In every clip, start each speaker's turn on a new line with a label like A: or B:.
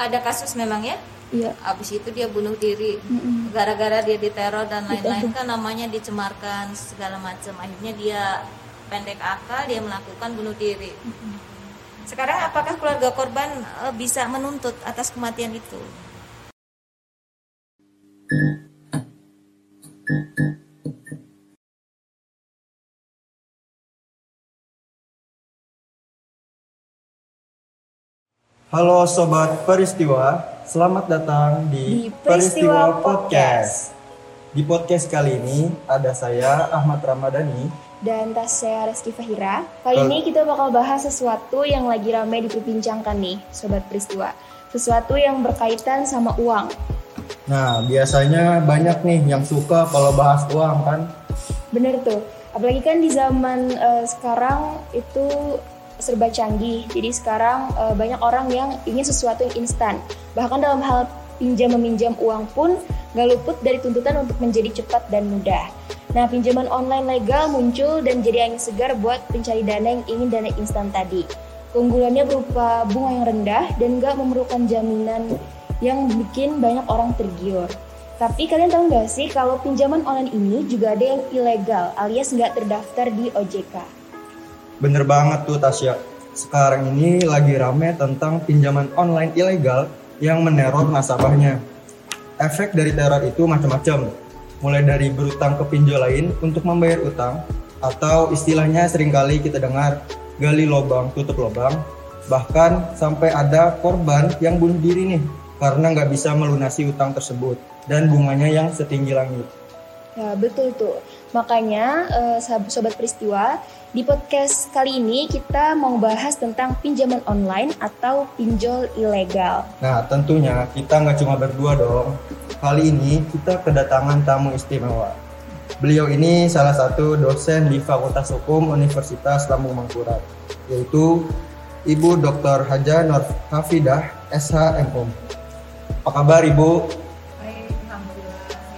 A: ada kasus memang ya?
B: Iya.
A: abis itu dia bunuh diri. Gara-gara dia diteror dan lain-lain.
B: Diteror.
A: kan namanya dicemarkan segala macam akhirnya dia pendek akal dia melakukan bunuh diri. Sekarang apakah keluarga korban eh, bisa menuntut atas kematian itu
C: Halo Sobat Peristiwa, selamat datang di,
B: Di Peristiwa
C: Podcast. Di podcast kali ini ada saya Ahmad Ramadhani.
B: Dan tas saya Reski Fahira. Kali
C: Halo.
B: ini kita bakal bahas sesuatu yang lagi ramai diperbincangkan nih, Sobat Peristiwa. Sesuatu yang berkaitan sama uang.
C: Nah, biasanya banyak nih yang suka kalau bahas uang kan.
B: Bener tuh. Apalagi kan di zaman eh, sekarang itu serba canggih. Jadi sekarang eh, banyak orang yang ingin sesuatu yang instan. Bahkan dalam hal pinjam meminjam uang pun gak luput dari tuntutan untuk menjadi cepat dan mudah. Nah, pinjaman online legal muncul dan jadi angin segar buat pencari dana yang ingin dana instan tadi. Keunggulannya berupa bunga yang rendah dan gak memerlukan jaminan yang bikin banyak orang tergiur. Tapi kalian tahu nggak sih kalau pinjaman online ini juga ada yang ilegal alias nggak terdaftar di OJK.
C: Bener banget tuh Tasya. Sekarang ini lagi rame tentang pinjaman online ilegal yang meneror nasabahnya. Efek dari teror itu macam-macam. Mulai dari berutang ke pinjol lain untuk membayar utang atau istilahnya sering kali kita dengar gali lubang tutup lubang. Bahkan sampai ada korban yang bunuh diri nih karena nggak bisa melunasi utang tersebut dan bunganya yang setinggi langit.
B: Ya betul tuh. Makanya eh, sobat peristiwa di podcast kali ini kita mau bahas tentang pinjaman online atau pinjol ilegal.
C: Nah, tentunya kita nggak cuma berdua dong. Kali ini kita kedatangan tamu istimewa. Beliau ini salah satu dosen di Fakultas Hukum Universitas Lambung Mangkurat, yaitu Ibu Dr. Haja Nur Hafidah, SHMUM. Apa kabar Ibu?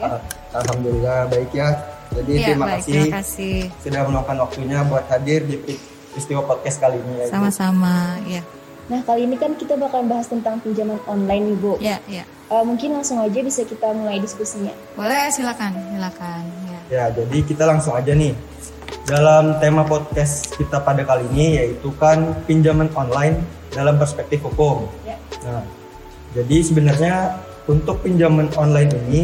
C: Ah, Alhamdulillah baik ya. Jadi
A: Iya,
C: terima
A: baik,
C: kasih
A: terima kasih
C: sudah meluangkan waktunya buat hadir di peristiwa podcast kali ini ya
A: sama-sama ya
B: Nah kali ini kan kita bakal bahas tentang pinjaman online nih Bu.
A: ya ya
B: Eh, mungkin langsung aja bisa kita mulai diskusinya.
A: boleh silakan silakan ya
C: Ya, jadi kita langsung aja nih. Dalam tema podcast kita pada kali ini yaitu kan pinjaman online dalam perspektif hukum.
B: Ya.
C: Nah, jadi sebenarnya untuk pinjaman online ini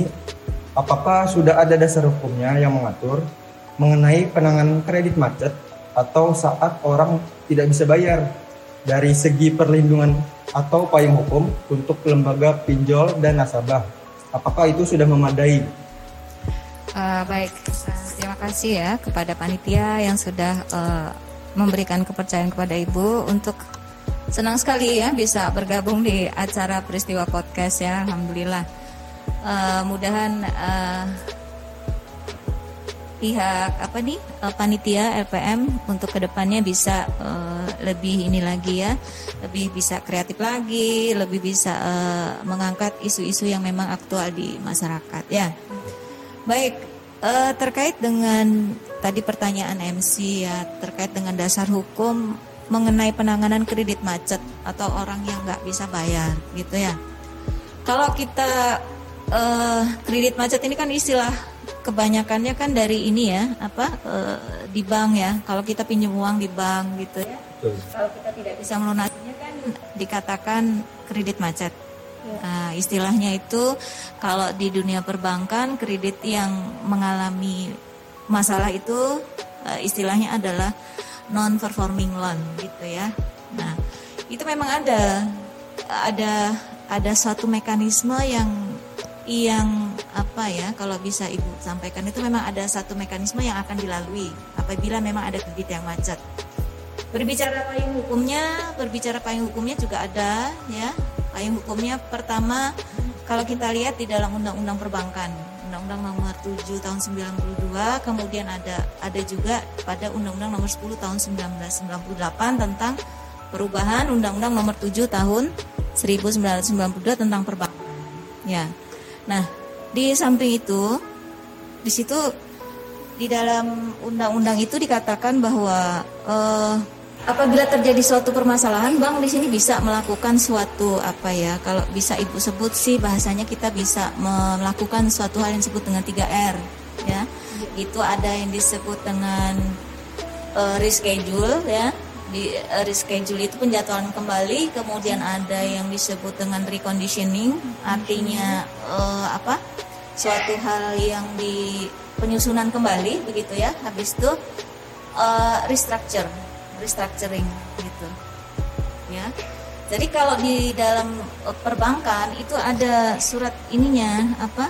C: apakah sudah ada dasar hukumnya yang mengatur mengenai penanganan kredit macet atau saat orang tidak bisa bayar dari segi perlindungan atau payung hukum untuk lembaga pinjol dan nasabah. Apakah itu sudah memadai?
A: Eh, baik, eh, terima kasih ya kepada panitia yang sudah eh, memberikan kepercayaan kepada Ibu untuk senang sekali ya bisa bergabung di acara peristiwa podcast ya, alhamdulillah. Eh, mudahan eh, pihak apa nih eh, panitia LPM untuk ke depannya bisa eh, lebih ini lagi ya, lebih bisa kreatif lagi, lebih bisa eh, mengangkat isu-isu yang memang aktual di masyarakat ya. Baik, eh, terkait dengan tadi pertanyaan MC ya, terkait dengan dasar hukum mengenai penanganan kredit macet atau orang yang nggak bisa bayar, gitu ya. Kalau kita eh, kredit macet ini kan istilah kebanyakannya kan dari ini ya, apa eh, di bank ya. Kalau kita pinjam uang di bank gitu ya.
C: Betul.
A: Kalau kita tidak bisa melunasinya kan dikatakan kredit macet.
B: Ya.
A: Nah, istilahnya itu kalau di dunia perbankan kredit yang mengalami masalah itu eh, istilahnya adalah non performing loan gitu ya. Nah, itu memang ada ada ada suatu mekanisme yang yang apa ya kalau bisa ibu sampaikan itu memang ada satu mekanisme yang akan dilalui apabila memang ada kredit yang macet. Berbicara payung hukumnya, berbicara payung hukumnya juga ada ya. Payung hukumnya pertama kalau kita lihat di dalam Undang-Undang Perbankan, Undang-Undang Nomor 7 Tahun 92, kemudian ada ada juga pada Undang-Undang Nomor 10 Tahun 1998 tentang perubahan Undang-Undang Nomor 7 Tahun 1992 tentang perbankan. Ya. Nah, di samping itu di situ di dalam undang-undang itu dikatakan bahwa eh, apabila terjadi suatu permasalahan, bank di sini bisa melakukan suatu apa ya? Kalau bisa ibu sebut sih bahasanya kita bisa melakukan suatu hal yang disebut dengan 3R, ya. Itu ada yang disebut dengan uh, reschedule, ya. Di uh, reschedule itu penjadwalan kembali, kemudian ada yang disebut dengan reconditioning, artinya uh, apa? Suatu hal yang di penyusunan kembali, begitu ya. Habis itu uh, restructure restructuring gitu. Ya. Jadi kalau di dalam eh, perbankan itu ada surat ininya apa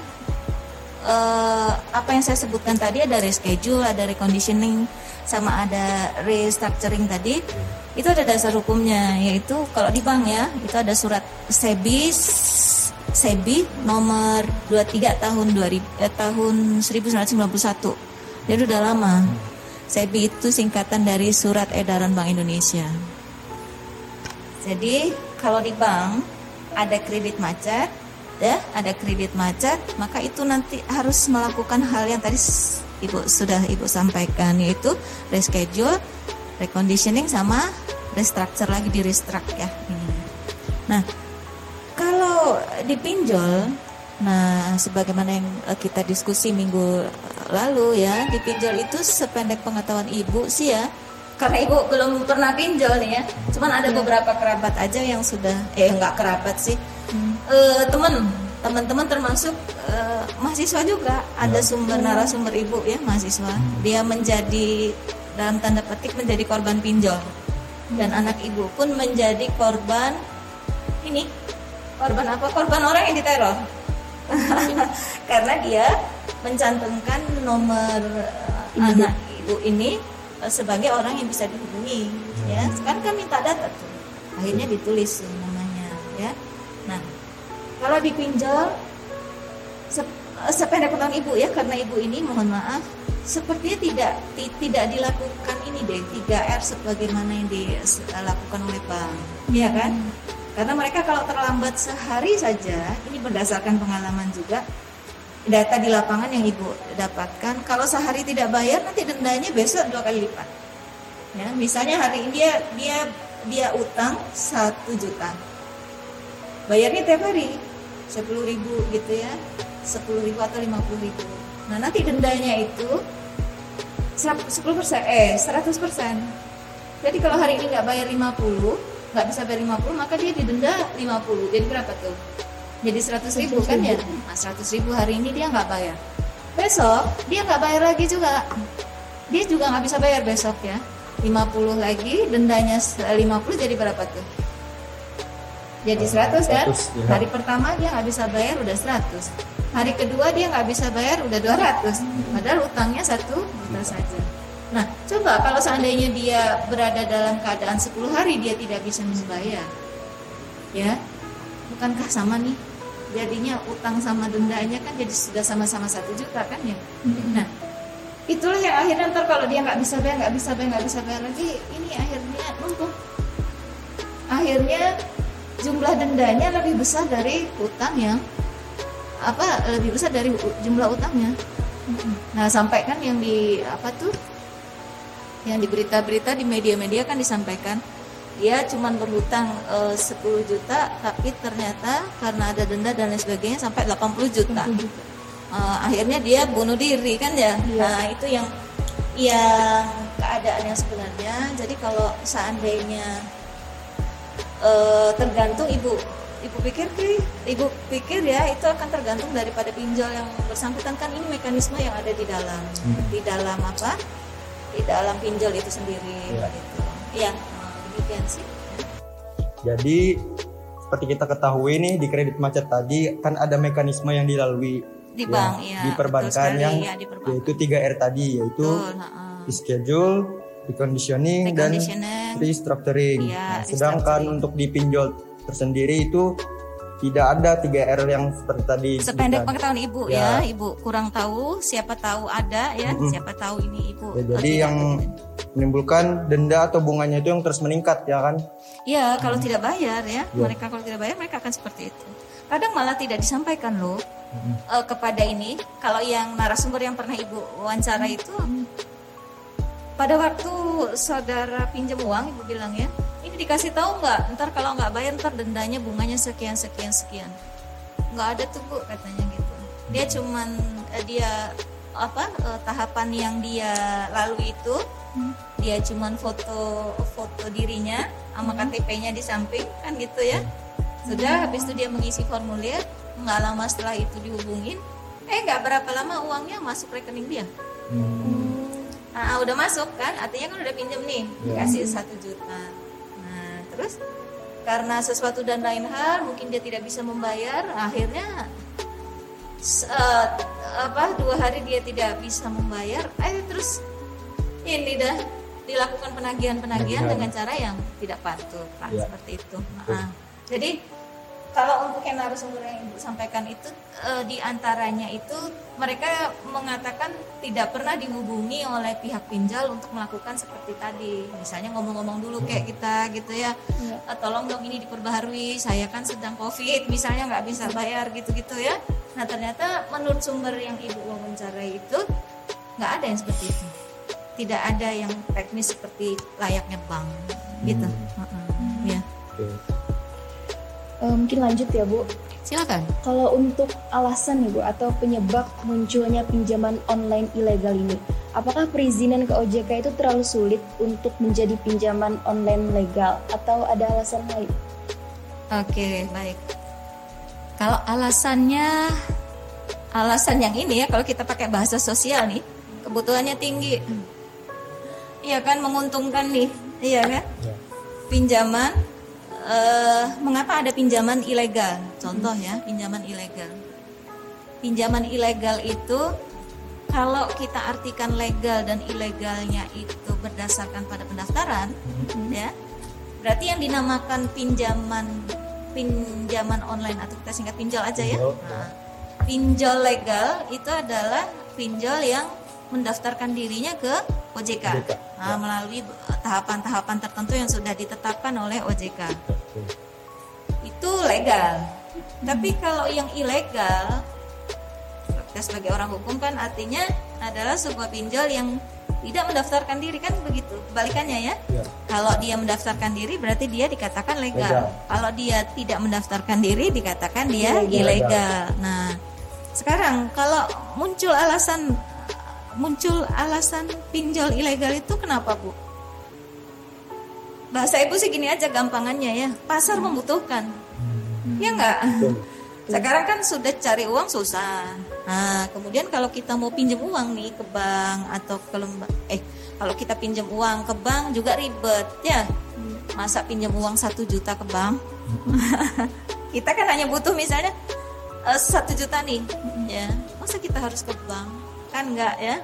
A: uh, apa yang saya sebutkan tadi ada reschedule ada reconditioning sama ada restructuring tadi itu ada dasar hukumnya yaitu kalau di bank ya itu ada surat SEBI SEBI nomor 23 tahun 2000 eh, tahun 1991 jadi udah lama SEBI itu singkatan dari Surat Edaran Bank Indonesia. Jadi kalau di bank ada kredit macet, ya ada kredit macet, maka itu nanti harus melakukan hal yang tadi ibu sudah ibu sampaikan yaitu reschedule, reconditioning sama restructure lagi di restruct ya. Nah kalau dipinjol Nah, sebagaimana yang eh, kita diskusi minggu lalu ya, di pinjol itu sependek pengetahuan ibu sih ya. Karena ibu belum pernah pinjol nih ya. Cuman ada beberapa kerabat aja yang sudah eh nggak kerabat sih. Hmm. E, temen teman-teman termasuk e, mahasiswa juga. Ada ya. sumber narasumber ibu ya mahasiswa. Hmm. dia menjadi dalam tanda petik menjadi korban pinjol. Dan anak ibu pun menjadi korban ini. Korban apa? Korban orang yang diteror. Karena dia mencantumkan nomor uh, anak ibu ini uh, sebagai orang yang bisa dihubungi. Ya sekarang kan minta data tuh. Akhirnya ditulis namanya ya kalau dipinjol se uh, sependek pengetahuan ibu ya karena ibu ini mohon maaf sepertinya tidak tidak dilakukan ini deh 3R sebagaimana yang dilakukan oleh bank ya kan? Karena mereka kalau terlambat sehari saja, ini berdasarkan pengalaman juga, data di lapangan yang ibu dapatkan, kalau sehari tidak bayar nanti dendanya besok dua kali lipat. Ya, misalnya hari ini dia dia dia utang satu juta, bayarnya tiap hari sepuluh ribu gitu ya, sepuluh ribu atau lima puluh ribu. Nah nanti dendanya itu sepuluh persen, eh seratus persen. Jadi kalau hari ini nggak bayar 50 nggak bisa bayar 50 maka dia didenda 50 jadi berapa tuh? Jadi 100 ribu kan ya? Nah, 100 ribu hari ini dia nggak bayar. Besok dia nggak bayar lagi juga. Dia juga nggak bisa bayar besok ya. 50 lagi dendanya 50 jadi berapa tuh jadi 100 kan ya. hari pertama dia nggak bisa bayar udah 100 hari kedua dia nggak bisa bayar udah 200 padahal utangnya satu juta saja Nah, coba kalau seandainya dia berada dalam keadaan 10 hari dia tidak bisa membayar. Ya. Bukankah sama nih? Jadinya utang sama dendanya kan jadi sudah sama-sama satu juta kan ya. Hmm. Nah, itulah yang akhirnya ntar kalau dia nggak bisa bayar, nggak bisa bayar, nggak bisa bayar lagi, ini akhirnya numpuk. Akhirnya jumlah dendanya lebih besar dari utang yang apa lebih besar dari jumlah utangnya. Nah, sampai kan yang di apa tuh yang di berita-berita di media-media kan disampaikan dia cuma berhutang e, 10 juta tapi ternyata karena ada denda dan lain sebagainya sampai 80 juta. 80 juta. E, akhirnya dia bunuh diri kan ya. ya. Nah, itu yang yang keadaan yang sebenarnya. Jadi kalau seandainya e, tergantung ibu ibu pikir ibu pikir ya itu akan tergantung daripada pinjol yang bersangkutan kan ini mekanisme yang ada di dalam hmm. di dalam apa di dalam pinjol itu sendiri ya. begitu. Iya, demikian sih.
C: Jadi seperti kita ketahui nih di kredit macet tadi kan ada mekanisme yang dilalui
A: di ya, bank ya,
C: di perbankan yang ya, di perbankan. yaitu 3R tadi yaitu Betul, schedule, reconditioning, dan restructuring. Ya, nah, sedangkan restructuring. untuk di pinjol tersendiri itu tidak ada 3R yang seperti tadi
A: sependek pengetahuan ibu ya. ya ibu kurang tahu siapa tahu ada ya mm -hmm. siapa tahu ini ibu
C: ya, jadi yang menimbulkan denda atau bunganya itu yang terus meningkat ya kan
A: ya kalau hmm. tidak bayar ya, ya mereka kalau tidak bayar mereka akan seperti itu kadang malah tidak disampaikan loh hmm. uh, kepada ini kalau yang narasumber yang pernah ibu wawancara itu pada waktu saudara pinjam uang ibu bilang ya ini dikasih tahu nggak? Ntar kalau nggak bayar ntar dendanya bunganya sekian sekian sekian. Nggak ada tuh bu katanya gitu. Dia cuman eh, dia apa eh, tahapan yang dia lalui itu dia cuman foto foto dirinya sama KTP-nya di samping kan gitu ya. Sudah habis itu dia mengisi formulir nggak lama setelah itu dihubungin eh nggak berapa lama uangnya masuk rekening dia Nah, udah masuk kan, artinya kan udah pinjam nih, dikasih satu juta. Nah, terus karena sesuatu dan lain hal, mungkin dia tidak bisa membayar, akhirnya eh, apa dua hari dia tidak bisa membayar, eh terus ini dah dilakukan penagihan-penagihan
C: Penagihan.
A: dengan cara yang tidak patuh, kan
C: Ya.
A: seperti itu. Nah, jadi kalau untuk yang narasumber yang ibu sampaikan itu eh, di antaranya itu mereka mengatakan tidak pernah dihubungi oleh pihak pinjal untuk melakukan seperti tadi. Misalnya ngomong-ngomong dulu kayak kita gitu ya. "Eh, tolong dong ini diperbaharui saya kan sedang covid misalnya nggak bisa bayar gitu-gitu ya. Nah ternyata menurut sumber yang ibu wawancarai itu nggak ada yang seperti itu. Tidak ada yang teknis seperti layaknya bank gitu. Ya
B: Eh, mungkin lanjut ya Bu.
A: silakan
B: Kalau untuk alasan nih Bu atau penyebab munculnya pinjaman online ilegal ini, apakah perizinan ke OJK itu terlalu sulit untuk menjadi pinjaman online legal atau ada alasan lain?
A: Oke, baik. Kalau alasannya alasan yang ini ya kalau kita pakai bahasa sosial nih, kebutuhannya tinggi. Iya kan menguntungkan nih. Iya kan? Pinjaman eh, mengapa ada pinjaman ilegal? Contoh ya, pinjaman ilegal. Pinjaman ilegal itu kalau kita artikan legal dan ilegalnya itu berdasarkan pada pendaftaran, ya. Berarti yang dinamakan pinjaman pinjaman online atau kita singkat pinjol aja ya.
C: Pinjol.
A: Nah, pinjol legal itu adalah pinjol yang mendaftarkan dirinya ke OJK,
C: OJK,
A: Nah, melalui tahapan-tahapan tertentu yang sudah ditetapkan oleh OJK. Itu legal. Tapi kalau yang ilegal, kita sebagai orang hukum kan artinya adalah sebuah pinjol yang tidak mendaftarkan diri kan begitu. Kebalikannya ya.
C: Ya.
A: Kalau dia mendaftarkan diri berarti dia dikatakan legal.
C: Legal.
A: Kalau dia tidak mendaftarkan diri dikatakan dia
C: Ilegal.
A: ilegal. Nah, sekarang kalau muncul alasan muncul alasan pinjol ilegal itu kenapa, Bu? Bahasa Ibu sih gini aja gampangannya ya. Pasar membutuhkan. Ya enggak? Sekarang kan sudah cari uang susah. Nah, kemudian kalau kita mau pinjam uang nih ke bank atau ke lembaga, eh kalau kita pinjam uang ke bank juga ribet ya. Masa pinjam uang satu juta ke bank? kita kan hanya butuh misalnya eh, satu juta nih, ya. Masa kita harus ke bank? Kan enggak ya?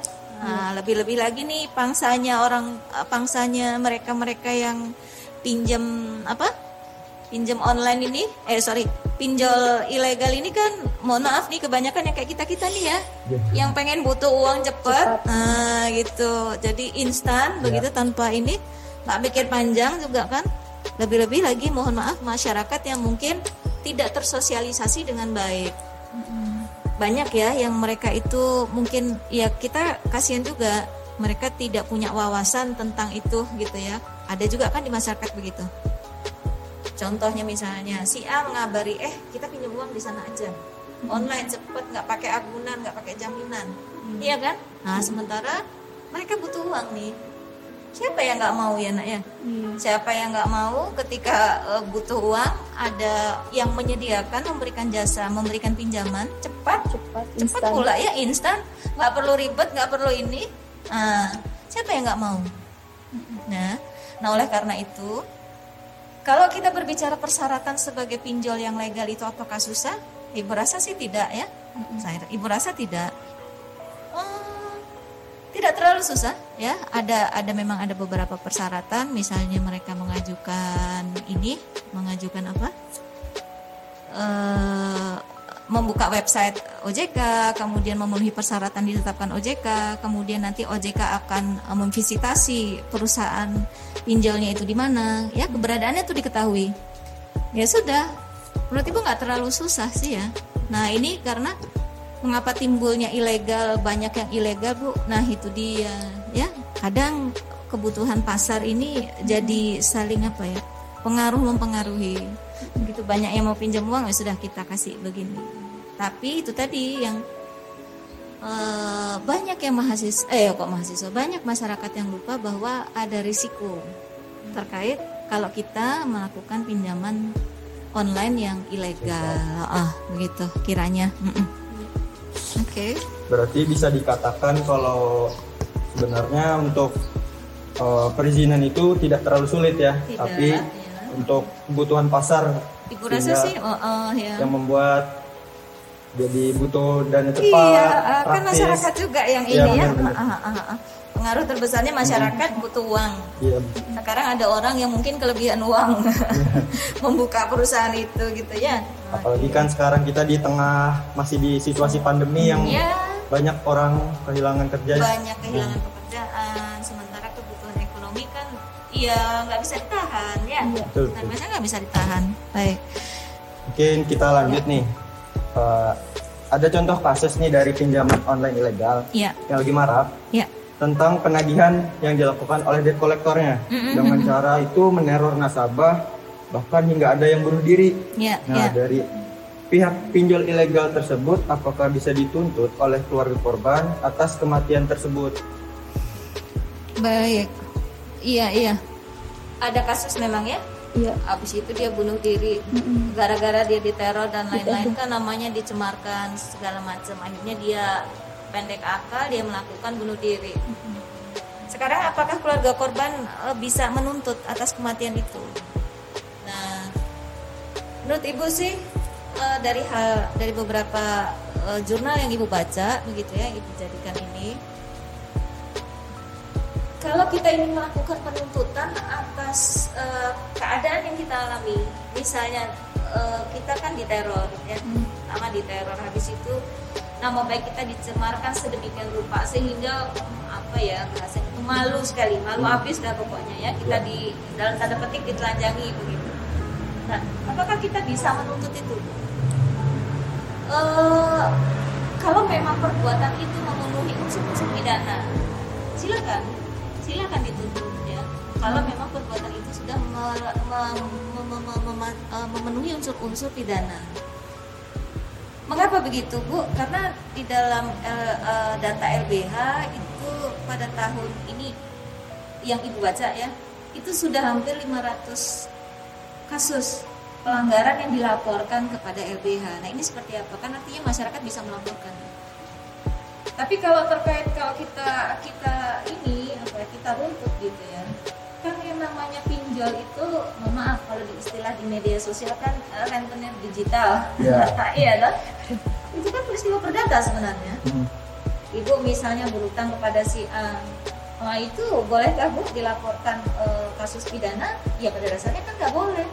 A: Nah, lebih-lebih lagi nih pangsanya orang, eh, pangsanya mereka-mereka yang pinjam apa? pinjam online ini, eh sorry, pinjol ilegal ini kan, mohon maaf nih kebanyakan yang kayak kita kita nih ya, yang pengen butuh uang cepat, nah gitu, jadi instan begitu tanpa ini, nggak mikir panjang juga kan, lebih-lebih lagi mohon maaf masyarakat yang mungkin tidak tersosialisasi dengan baik, banyak ya yang mereka itu mungkin ya kita kasihan juga mereka tidak punya wawasan tentang itu gitu ya, ada juga kan di masyarakat begitu. Contohnya misalnya si A mengabari, eh kita pinjam uang di sana aja, online cepet, nggak pakai agunan, nggak pakai jaminan, iya kan? Nah sementara mereka butuh uang nih, siapa yang nggak mau ya nak ya? Siapa yang nggak mau ketika eh, butuh uang ada yang menyediakan memberikan jasa, memberikan pinjaman cepat,
B: Cepat,
A: cepat
B: instan.
A: pula ya instan, nggak perlu ribet, nggak perlu ini. Nah, siapa yang nggak mau? Nah, nah oleh karena itu kalau kita berbicara persyaratan sebagai pinjol yang legal itu apakah susah? Ibu rasa sih tidak ya. Saya ibu rasa tidak. Tidak terlalu susah ya. Ada ada memang ada beberapa persyaratan. Misalnya mereka mengajukan ini, mengajukan apa? Eh, membuka website OJK, kemudian memenuhi persyaratan ditetapkan OJK, kemudian nanti OJK akan eh, memvisitasi perusahaan pinjolnya itu di mana, ya keberadaannya itu diketahui. Ya sudah, menurut ibu nggak terlalu susah sih ya. Nah ini karena mengapa timbulnya ilegal? Banyak yang ilegal bu? Nah itu dia, ya kadang kebutuhan pasar ini jadi saling apa ya? Pengaruh mempengaruhi. Begitu banyak yang mau pinjam uang ya sudah kita kasih begini. Tapi itu tadi yang eh, banyak yang mahasiswa eh kok mahasiswa? Banyak masyarakat yang lupa bahwa ada risiko terkait kalau kita melakukan pinjaman online yang ilegal. Ah begitu kiranya. Mm-mm. Oke
C: Berarti bisa dikatakan kalau sebenarnya untuk eh, perizinan itu tidak terlalu sulit ya,
A: Tidak,
C: tapi
A: ya.
C: untuk kebutuhan pasar
A: ibu rasa sih oh, oh, ya
C: yang membuat jadi butuh dana cepat,
A: Iya, ah, kan
C: praktis.
A: masyarakat juga yang
C: Iya,
A: ini ya. Ah, ah, ah, ah. Pengaruh terbesarnya masyarakat butuh uang.
C: Iya,
A: Sekarang ada orang yang mungkin kelebihan uang membuka perusahaan itu gitu ya.
C: Apalagi kan sekarang kita di tengah masih di situasi pandemi yang
A: Ya,
C: banyak orang kehilangan kerja.
A: banyak kehilangan pekerjaan, sementara kebutuhan ekonomi kan ya nggak bisa ditahan ya.
C: Betul,
A: Nah,
C: betul.
A: biasanya nggak bisa ditahan. Baik.
C: Mungkin kita lanjut nih. Eh, ada contoh kasus nih dari pinjaman online ilegal
A: Ya,
C: yang lagi marak
A: ya.
C: tentang penagihan yang dilakukan oleh debt kolektornya
A: Mm-mm.
C: dengan cara itu meneror nasabah bahkan hingga ada yang bunuh diri.
A: Ya,
C: Nah,
A: ya.
C: dari pihak pinjol ilegal tersebut apakah bisa dituntut oleh keluarga korban atas kematian tersebut?
A: Baik. Iya, iya. Ada kasus memang ya?
B: Iya.
A: Abis itu dia bunuh diri gara-gara dia diteror dan lain-lain kan namanya dicemarkan segala macam. Akhirnya dia pendek akal dia melakukan bunuh diri. Sekarang apakah keluarga korban eh, bisa menuntut atas kematian itu? Menurut ibu sih eh, dari hal dari beberapa eh, jurnal yang ibu baca begitu ya ibu jadikan ini kalau kita ingin melakukan penuntutan atas eh, keadaan yang kita alami, misalnya eh, kita kan diteror, ya, pertama diteror, habis itu nama baik kita dicemarkan sedemikian rupa sehingga apa ya rasanya itu malu sekali, malu habis dah pokoknya ya kita di dalam tanda petik ditelanjangi begitu. Nah, apakah kita bisa menuntut itu? Eh, kalau memang perbuatan itu memenuhi unsur-unsur pidana, silakan silakan dituntut ya. Kalau memang perbuatan itu sudah me- me- me- me- me- me- eh, memenuhi unsur-unsur pidana. Mengapa begitu bu? Karena di dalam eh, data LBH itu pada tahun ini yang ibu baca ya itu sudah hampir 500 kasus pelanggaran yang dilaporkan kepada LBH nah ini seperti apa? Kan artinya masyarakat bisa melaporkan. Tapi kalau terkait kalau kita kita ini apa ya, kita runtut gitu ya kan yang namanya pinjol itu mohon maaf kalau di istilah di media sosial kan eh, rentenir digital.
C: Ya.
A: iya kan itu kan peristiwa perdata sebenarnya. Ibu misalnya berutang kepada si A Nah itu bolehkah bu dilaporkan eh, kasus pidana? Ya pada dasarnya kan nggak boleh.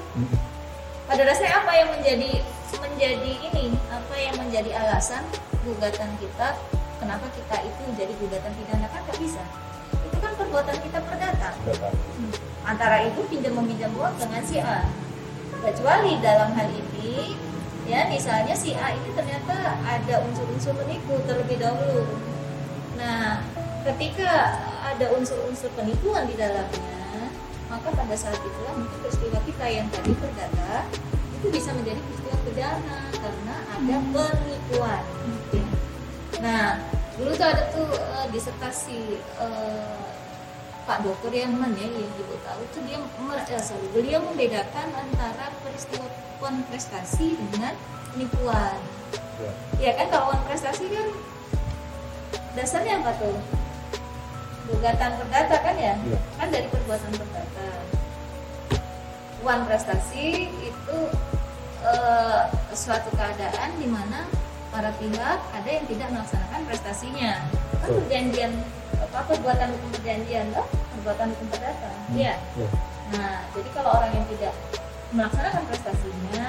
A: Pada dasarnya apa yang menjadi menjadi ini apa yang menjadi alasan gugatan kita kenapa kita itu menjadi gugatan pidana kan nggak bisa. Itu kan perbuatan kita perdata antara itu pinjam meminjam uang dengan si A. Kecuali dalam hal ini ya misalnya si A ini ternyata ada unsur-unsur penipu terlebih dahulu. Nah, ketika ada unsur-unsur penipuan di dalamnya, maka pada saat itulah mungkin peristiwa kita yang tadi perdata itu bisa menjadi peristiwa pidana karena ada penipuan. Ya. Nah, dulu tuh ada tuh eh, disertasi eh, Pak Dokter yang mana ya yang ibu tahu tuh dia eh, sorry, beliau membedakan antara peristiwa penipuan prestasi dengan penipuan. Ya kan kalau prestasi kan dasarnya apa tuh? Gugatan perdata kan ya?
C: Iya.
A: Kan dari perbuatan perdata. Uang prestasi itu eh, suatu keadaan di mana para pihak ada yang tidak melaksanakan prestasinya. Kan
C: Betul.
A: perjanjian apa perbuatan hukum perjanjian loh, perbuatan hukum perdata. Iya.
C: Ya.
A: Nah, jadi kalau orang yang tidak melaksanakan prestasinya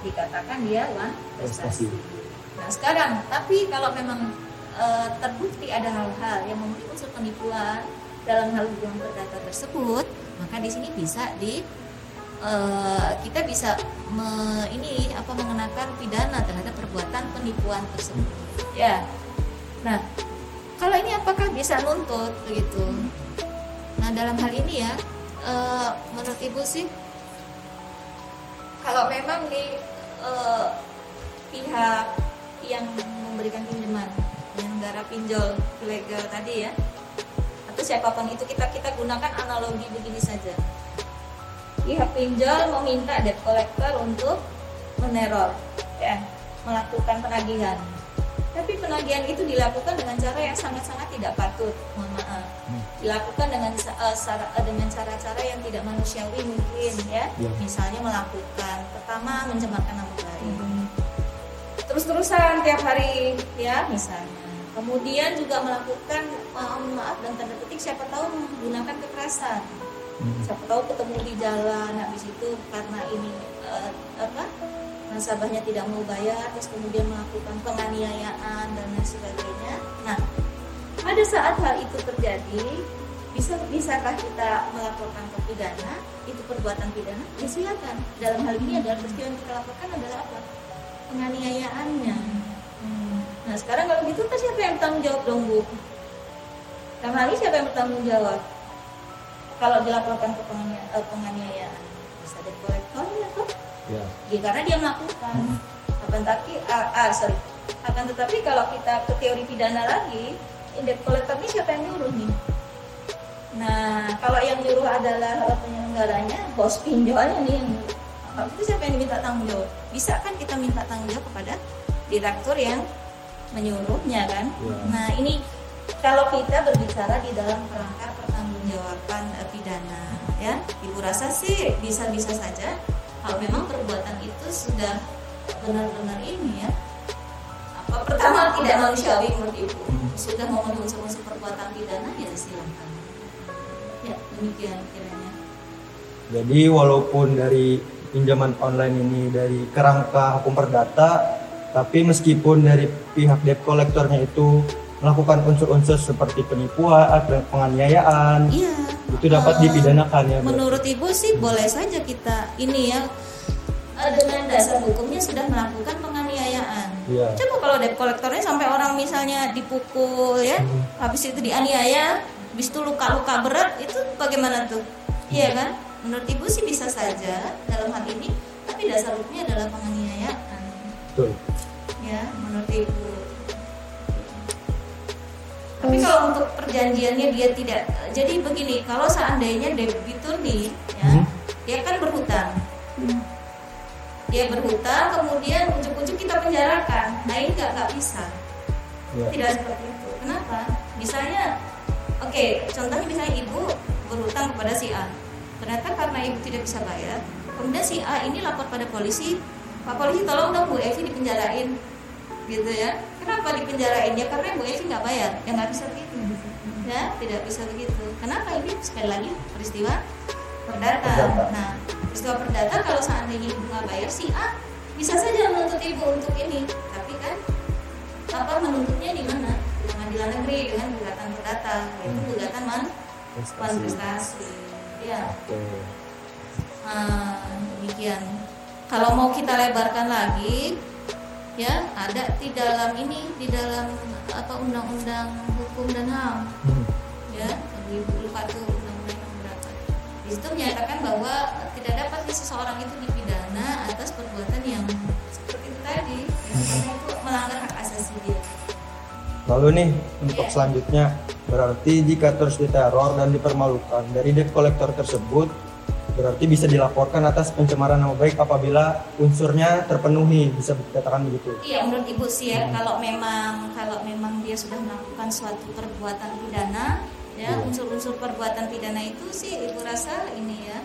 A: dikatakan dia uang prestasi.
C: Prestasi.
A: Nah, sekarang tapi kalau memang eh, terbukti ada hal-hal yang memenuhi unsur penipuan dalam hal hubungan perdata tersebut, maka di sini bisa di eh, kita bisa me- ini apa mengenakan pidana terhadap perbuatan penipuan tersebut. Ya. Nah, kalau ini apakah bisa nuntut begitu? Nah dalam hal ini ya, uh, menurut ibu sih, kalau memang di uh, pihak yang memberikan pinjaman, penyelenggara pinjol ilegal tadi ya, atau siapa pun itu kita kita gunakan analogi begini saja. Pihak pinjol meminta debt collector untuk meneror, ya, melakukan penagihan tapi penagihan itu dilakukan dengan cara yang sangat-sangat tidak patut mohon maaf hmm. dilakukan dengan uh, dengan cara-cara yang tidak manusiawi mungkin ya, ya. misalnya melakukan pertama mencemarkan nama baik hmm. Terus-terusan tiap hari ya misalnya. Kemudian juga melakukan maaf maaf dan tanda petik siapa tahu menggunakan kekerasan. Hmm. siapa tahu ketemu di jalan habis itu karena ini uh, apa nasabahnya tidak mau bayar terus kemudian melakukan penganiayaan dan lain sebagainya. Nah pada saat hal itu terjadi bisa bisakah kita melaporkan ke pidana? Itu perbuatan pidana? Ya silakan. Dalam hal ini adalah peristiwa yang kita laporkan adalah apa penganiayaannya. Hmm. nah sekarang kalau gitu kan siapa yang bertanggung jawab dong bu? Dalam hal ini siapa yang bertanggung jawab? Kalau dilaporkan ke eh, penganiayaan bisa dari kolektornya kok ya. ya karena dia melakukan. Akan tetapi ah, ah, sorry. Akan tetapi kalau kita ke teori pidana lagi indeks kolektor ini siapa yang nyuruh nih? Nah kalau yang nyuruh adalah penyelenggaranya bos pinjolnya nih yang kalau itu siapa yang diminta tanggung jawab? Bisa kan kita minta tanggung jawab kepada direktur yang menyuruhnya kan? Ya. nah ini kalau kita berbicara di dalam kerangka pertanggungjawaban eh, pidana ya ibu rasa sih bisa-bisa saja. Kalau memang perbuatan itu sudah benar-benar ini ya apa pertama tidak manusiawi menurut ibu. Sudah memenuhi unsur-unsur perbuatan pidana ya silakan. Ya. Demikian kiranya.
C: Jadi walaupun dari pinjaman online ini dari kerangka hukum perdata tapi meskipun dari pihak debt kolektornya itu melakukan unsur-unsur seperti penipuan atau penganiayaan
A: iya.
C: itu dapat uh, dipidanakan ya
A: menurut ibu sih boleh saja kita ini ya uh, dengan dasar hukumnya sudah melakukan penganiayaan iya. coba kalau debt kolektornya sampai orang misalnya dipukul ya hmm. habis itu dianiaya habis itu luka-luka berat itu bagaimana tuh iya hmm. kan menurut ibu sih bisa saja. dalam hal ini tapi dasar hukumnya adalah penganiayaan.
C: Betul.
A: Ya menurut ibu. Tapi kalau untuk perjanjiannya dia tidak jadi begini kalau seandainya debitur nih ya hmm. dia kan berhutang. Hmm. dia berhutang kemudian ujuk-ujuk kita penjarakan. Nah ini nggak nggak bisa. Ya. tidak seperti itu. Kenapa? Misalnya oke okay, contohnya misalnya ibu berhutang kepada si A ternyata karena ibu tidak bisa bayar kemudian si A ini lapor pada polisi pak polisi tolong dong bu Evi dipenjarain. Gitu ya. Kenapa dipenjarain? Ya karena Bu Evi nggak bayar. Ya nggak bisa begitu. Ya tidak bisa begitu. Kenapa ini? Sekali lagi peristiwa perdata. Nah peristiwa perdata kalau seandainya ibu nggak bayar si A bisa saja menuntut ibu untuk ini. Tapi kan apa menuntutnya di mana? Di pengadilan negeri dengan gugatan perdata yaitu gugatan man manifestasi ya nah, demikian. Kalau mau kita lebarkan lagi ya ada di dalam ini di dalam apa undang-undang hukum dan ham. Hmm. ya di lupa tuh undang-undang berapa. Di situ menyatakan bahwa tidak dapat seseorang itu dipidana atas perbuatan yang seperti itu tadi ya, hmm. karena itu melanggar hak asasi dia.
C: Lalu nih untuk ya. selanjutnya berarti jika terus diteror dan dipermalukan dari debt collector tersebut berarti bisa dilaporkan atas pencemaran nama baik apabila unsurnya terpenuhi bisa dikatakan begitu
A: iya menurut ibu sih ya hmm. kalau memang kalau memang dia sudah melakukan suatu perbuatan pidana ya iya. unsur-unsur perbuatan pidana itu sih ibu rasa ini ya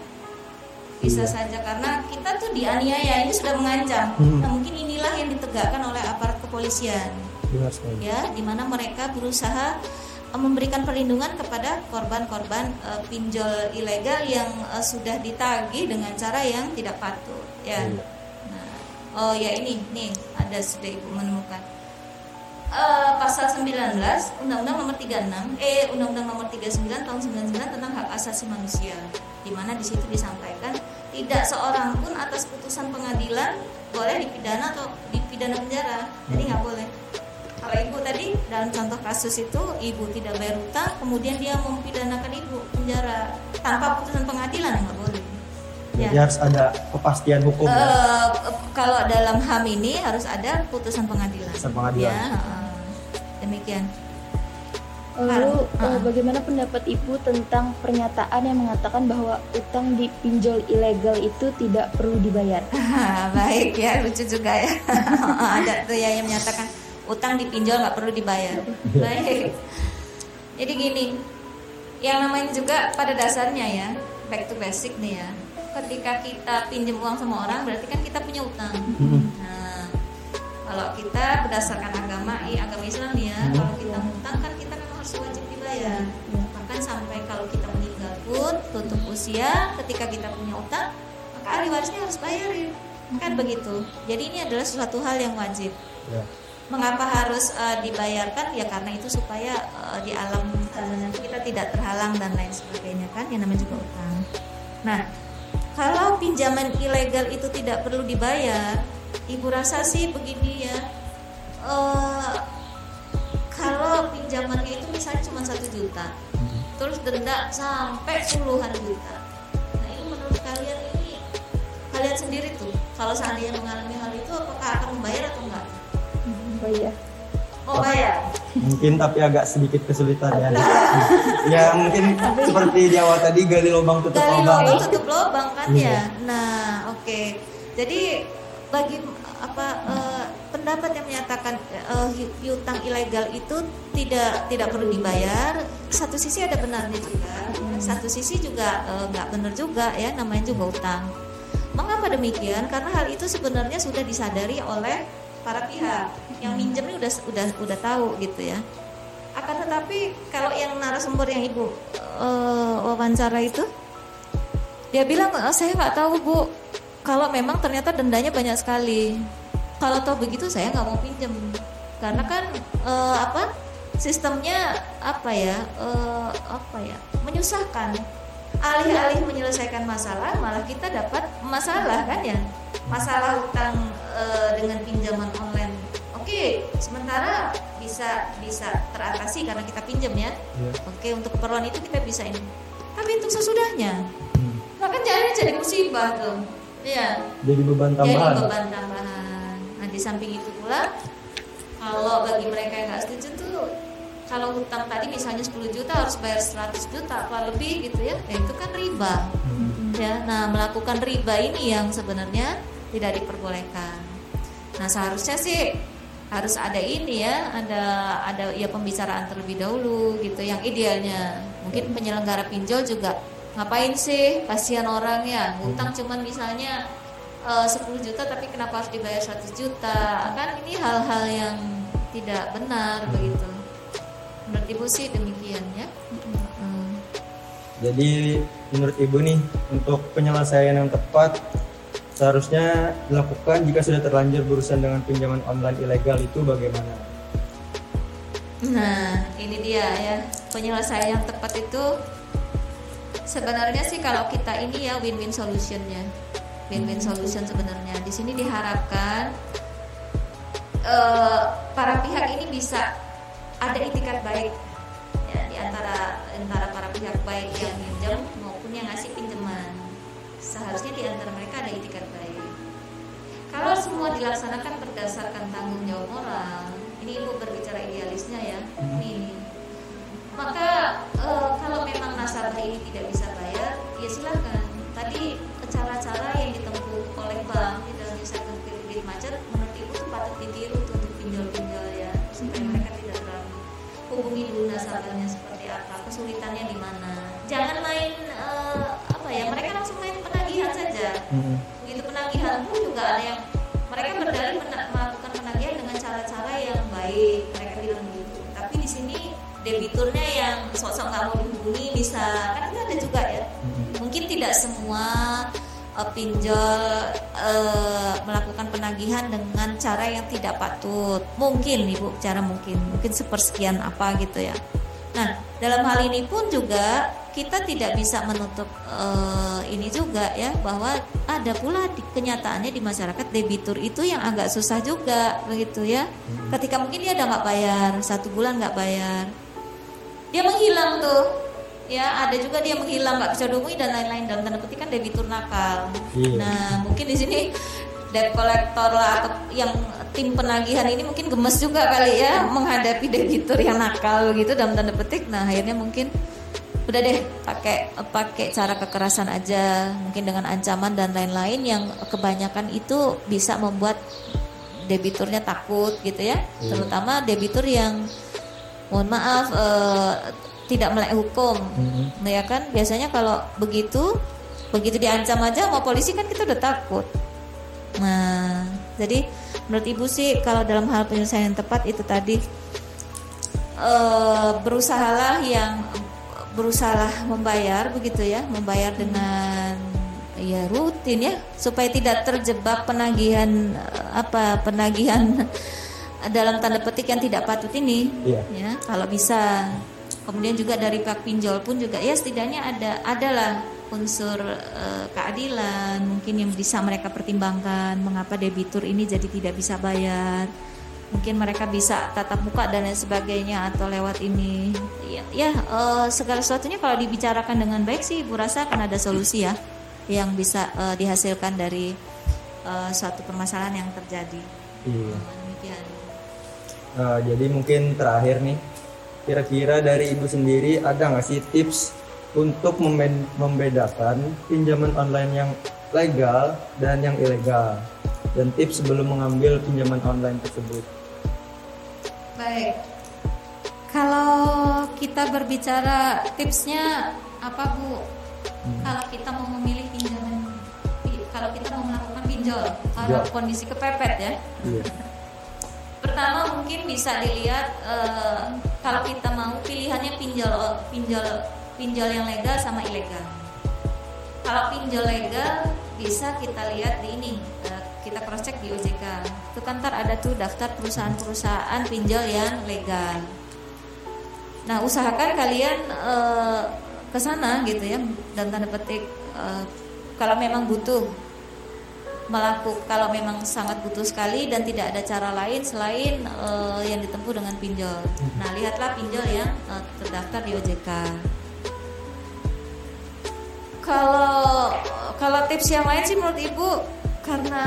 A: bisa iya. saja karena kita tuh dianiaya ini sudah mengancam hmm. nah mungkin inilah yang ditegakkan oleh aparat kepolisian
C: Benar
A: ya di mana mereka berusaha memberikan perlindungan kepada korban-korban uh, pinjol ilegal yang uh, sudah ditagih dengan cara yang tidak patut ya. Hmm. Nah, oh ya ini nih ada sudah Ibu menemukan. Uh, pasal 19 Undang-Undang Nomor 36 eh Undang-Undang Nomor 39 tahun 99 tentang hak asasi manusia di mana di situ disampaikan tidak seorang pun atas putusan pengadilan boleh dipidana atau dipidana penjara jadi nggak boleh kalau ibu tadi dalam contoh kasus itu ibu tidak bayar utang, kemudian dia mempidanakan ibu penjara tanpa putusan pengadilan nggak boleh.
C: Jadi harus ada kepastian hukum. ya.
A: Eh, kalau dalam HAM ini harus ada putusan pengadilan.
C: Putusan pengadilan.
A: Ya, heeh. demikian.
B: Lalu eh,
A: uh-uh.
B: bagaimana pendapat Ibu tentang pernyataan yang mengatakan bahwa utang di pinjol ilegal itu tidak perlu dibayar?
A: Baik ya, lucu juga ya. Ada tuh ya yang menyatakan utang dipinjol nggak perlu dibayar. Baik. Jadi gini, yang namanya juga pada dasarnya ya, back to basic nih ya. Ketika kita pinjam uang sama orang, berarti kan kita punya utang.
C: Mm-mm.
A: Nah, kalau kita berdasarkan agama, eh, agama Islam ya, kalau kita utang kan kita memang harus wajib dibayar. Bahkan sampai kalau kita meninggal pun tutup usia, ketika kita punya utang, maka ahli warisnya harus bayarin. Kan begitu. Jadi ini adalah sesuatu hal yang wajib. Mengapa harus eh, dibayarkan? Ya karena itu supaya eh, di alam eh, kita tidak terhalang dan lain sebagainya kan, yang namanya juga utang. Nah, kalau pinjaman ilegal itu tidak perlu dibayar, ibu rasa sih begini ya. eh, kalau pinjamannya itu misalnya cuma satu juta, terus denda sampai puluhan juta. Nah ini menurut kalian ini kalian sendiri tuh, kalau seandainya mengalami hal itu, apakah akan membayar atau enggak?
B: Oh iya.
A: Mau bayar?
C: Mungkin tapi agak sedikit kesulitan ya. ya mungkin seperti di awal tadi gali lubang tutup
A: Gali
C: lubang.
A: lubang tutup lubang kan
C: Iya.
A: ya. Nah, oke. Jadi bagi apa eh, pendapat yang menyatakan eh, hu- piutang ilegal itu tidak tidak perlu dibayar, satu sisi ada benarnya juga, satu sisi juga eh, nggak benar juga ya, namanya juga utang. Mengapa demikian? Karena hal itu sebenarnya sudah disadari oleh para pihak yang minjem ini udah udah udah tahu gitu ya. Akan tetapi kalau yang narasumber yang ibu eh, wawancara itu? Dia bilang "Eh, saya nggak tahu bu. Kalau memang ternyata dendanya banyak sekali. Kalau tahu begitu saya nggak mau pinjem. Karena kan eh, apa sistemnya apa ya eh, apa ya menyusahkan. Alih-alih menyelesaikan masalah malah kita dapat masalah kan ya? Masalah utang eh, dengan pinjaman online oke sementara bisa bisa teratasi karena kita pinjam ya
C: Iya.
A: oke untuk keperluan itu kita bisa ini tapi untuk sesudahnya
C: Hmm.
A: Nah kan jadi jadi musibah tuh. Iya.
C: Jadi beban
A: Jadi
C: tambahan.
A: beban tambahan. Nah di samping itu pula, kalau bagi mereka yang nggak setuju tuh, kalau hutang tadi misalnya 10 juta harus bayar 100 juta apa lebih gitu ya, ya itu kan riba.
C: Hmm.
A: Ya, nah melakukan riba ini yang sebenarnya tidak diperbolehkan. Nah seharusnya sih harus ada ini ya, ada ada ya pembicaraan terlebih dahulu gitu. Yang idealnya. Mungkin penyelenggara pinjol juga ngapain sih? Kasihan orang ya. Ngutang cuman misalnya eh, 10 juta tapi kenapa harus dibayar 100 juta? Kan ini hal-hal yang tidak benar begitu. Menurut ibu sih demikian ya. Hmm.
C: Jadi menurut ibu nih untuk penyelesaian yang tepat seharusnya dilakukan jika sudah terlanjur berurusan dengan pinjaman online ilegal itu bagaimana?
A: Nah, ini dia ya. Penyelesaian yang tepat itu sebenarnya sih kalau kita ini ya win-win solutionnya. Win-win solution sebenarnya. Di sini diharapkan eh, para pihak ini bisa ada itikat baik ya di antara antara para pihak baik yang pinjam maupun yang ngasih. Seharusnya di antara mereka ada itikat baik. Kalau semua dilaksanakan berdasarkan tanggung jawab moral, ini ibu berbicara idealisnya ya, ini. Maka eh, kalau memang nasabah ini tidak bisa bayar, ya silahkan. Tadi cara-cara yang ditempuh oleh bank di dalam menyelesaikan kredit macet, menurut ibu itu patut ditiru tuh untuk pinjol-pinjol ya, supaya mereka tidak terlalu hubungi dulu nasabahnya seperti apa, kesulitannya di mana. Jangan main eh, apa ya, mereka langsung main saja
C: Hmm.
A: begitu penagihan pun juga ada yang mereka berdalih mena- melakukan penagihan dengan cara-cara yang baik mereka bilang begitu tapi di sini debiturnya yang sosok nggak mau dihubungi bisa kan itu ada juga ya. Mungkin tidak semua eh, pinjol eh, melakukan penagihan dengan cara yang tidak patut. Mungkin ibu cara mungkin. Mungkin sepersekian apa gitu ya. Nah dalam hal ini pun juga kita tidak bisa menutup uh, ini juga ya bahwa ada pula di kenyataannya di masyarakat debitur itu yang agak susah juga begitu ya. Hmm. Ketika mungkin dia udah nggak bayar satu bulan nggak bayar, dia menghilang tuh. Ya ada juga dia menghilang nggak bisa dihubungi dan lain-lain dalam tanda petik kan debitur nakal. Iya. Nah mungkin di sini debt collector lah atau yang tim penagihan ini mungkin gemes juga kali ya menghadapi debitur yang nakal gitu dalam tanda petik. Nah akhirnya mungkin udah deh pakai pakai cara kekerasan aja. Mungkin dengan ancaman dan lain-lain yang kebanyakan itu bisa membuat debiturnya takut gitu ya. Hmm. terutama debitur yang mohon maaf uh, tidak melek hukum. Hmm. nah ya kan? Biasanya kalau begitu begitu diancam aja mau polisi kan kita udah takut. Nah jadi menurut ibu sih kalau dalam hal penyelesaian yang tepat itu tadi uh, berusahalah yang berusaha membayar begitu ya, membayar dengan ya rutin ya supaya tidak terjebak penagihan apa penagihan dalam tanda petik yang tidak patut ini. Yeah. ya kalau bisa. Kemudian juga dari pihak pinjol pun juga ya setidaknya ada adalah unsur uh, keadilan mungkin yang bisa mereka pertimbangkan mengapa debitur ini jadi tidak bisa bayar mungkin mereka bisa tatap muka dan lain sebagainya atau lewat ini. Ya, ya uh, segala sesuatunya kalau dibicarakan dengan baik sih ibu rasa akan ada solusi ya yang bisa uh, dihasilkan dari uh, suatu permasalahan yang terjadi.
C: Iya. Uh, jadi mungkin terakhir nih kira-kira dari ibu sendiri ada nggak sih tips untuk membedakan pinjaman online yang legal dan yang ilegal? Dan tips sebelum mengambil pinjaman online tersebut
A: Baik. Kalau kita berbicara tipsnya apa Bu? Hmm. Kalau kita mau memilih pinjaman, kalau kita mau melakukan pinjol, kalau ya. kondisi kepepet ya. ya. Pertama mungkin bisa dilihat uh, kalau kita mau pilihannya pinjol, pinjol, pinjol yang legal sama ilegal. Kalau pinjol legal bisa kita lihat di ini uh, kita cross check di OJK itu kan ntar ada tuh daftar perusahaan-perusahaan pinjol yang legal nah usahakan kalian uh, ke sana gitu ya dan tanda petik uh, kalau memang butuh melakukan kalau memang sangat butuh sekali dan tidak ada cara lain selain uh, yang ditempuh dengan pinjol. Nah, lihatlah pinjol yang uh, terdaftar di OJK. Kalau kalau tips yang lain sih menurut Ibu karena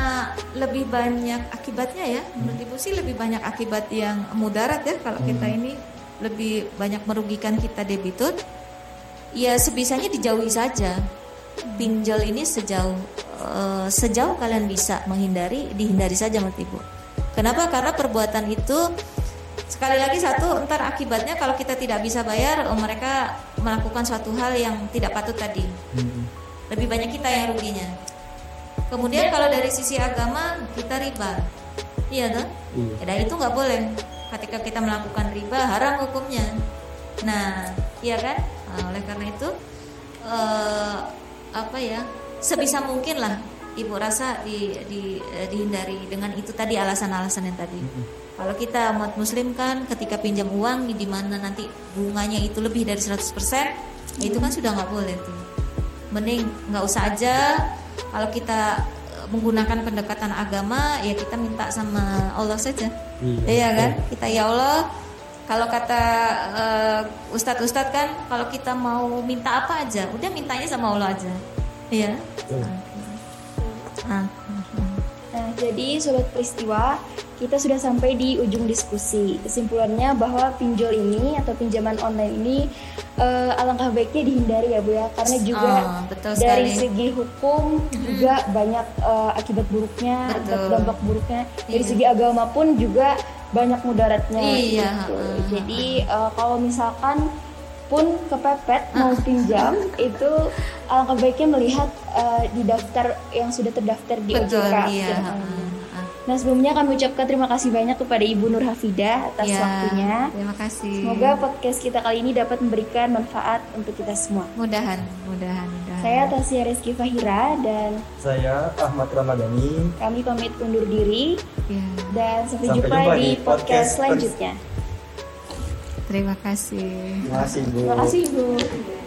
A: lebih banyak akibatnya ya. Menurut ibu sih lebih banyak akibat yang mudarat ya kalau hmm. kita ini lebih banyak merugikan kita debitur ya sebisanya dijauhi saja. Pinjol ini sejauh uh, sejauh kalian bisa menghindari dihindari saja menurut ibu. Kenapa? Karena perbuatan itu sekali lagi satu ntar akibatnya kalau kita tidak bisa bayar oh, mereka melakukan suatu hal yang tidak patut tadi. Hmm. lebih banyak kita yang ruginya Kemudian kalau dari sisi agama kita riba, iya kan? Iya. Dan itu nggak boleh. Ketika kita melakukan riba haram hukumnya. Nah, iya kan? Nah, oleh karena itu uh, apa ya? Sebisa mungkin lah ibu rasa di, di, eh, dihindari dengan itu tadi alasan-alasan yang tadi. Mm-hmm. Kalau kita umat muslim kan ketika pinjam uang di mana nanti bunganya itu lebih dari 100%, itu kan sudah nggak boleh tuh. Mending nggak usah aja kalau kita eh, menggunakan pendekatan agama ya kita minta sama Allah saja. Iya, iya kan? Kita ya Allah kalau kata uh, ustadz-ustadz kan kalau kita mau minta apa aja udah mintanya sama Allah aja. Iya.
B: Nah, nah jadi sobat peristiwa kita sudah sampai di ujung diskusi. Kesimpulannya bahwa pinjol ini atau pinjaman online ini uh, alangkah baiknya dihindari ya Bu ya, karena juga oh, betul dari segi hukum hmm. juga banyak uh, akibat buruknya, betul. dampak buruknya. Dari iya. segi agama pun juga banyak mudaratnya. Iya. Gitu. Jadi uh, kalau misalkan pun kepepet mau pinjam itu alangkah baiknya melihat uh, di daftar yang sudah terdaftar di Betul, OJK. Iya. Ya. Nah sebelumnya kami ucapkan terima kasih banyak kepada Ibu Nur Hafida atas ya, waktunya.
A: Terima kasih.
B: Semoga podcast kita kali ini dapat memberikan manfaat untuk kita semua.
A: Mudahan, mudahan, mudahan.
B: Saya Tasya Rizky Fahira dan
C: saya Ahmad Ramadhani.
B: Kami pamit undur diri ya. dan sampai, sampai jumpa, jumpa di podcast, podcast selanjutnya.
A: Terima kasih.
C: Terima kasih Bu.
B: Terima kasih Bu.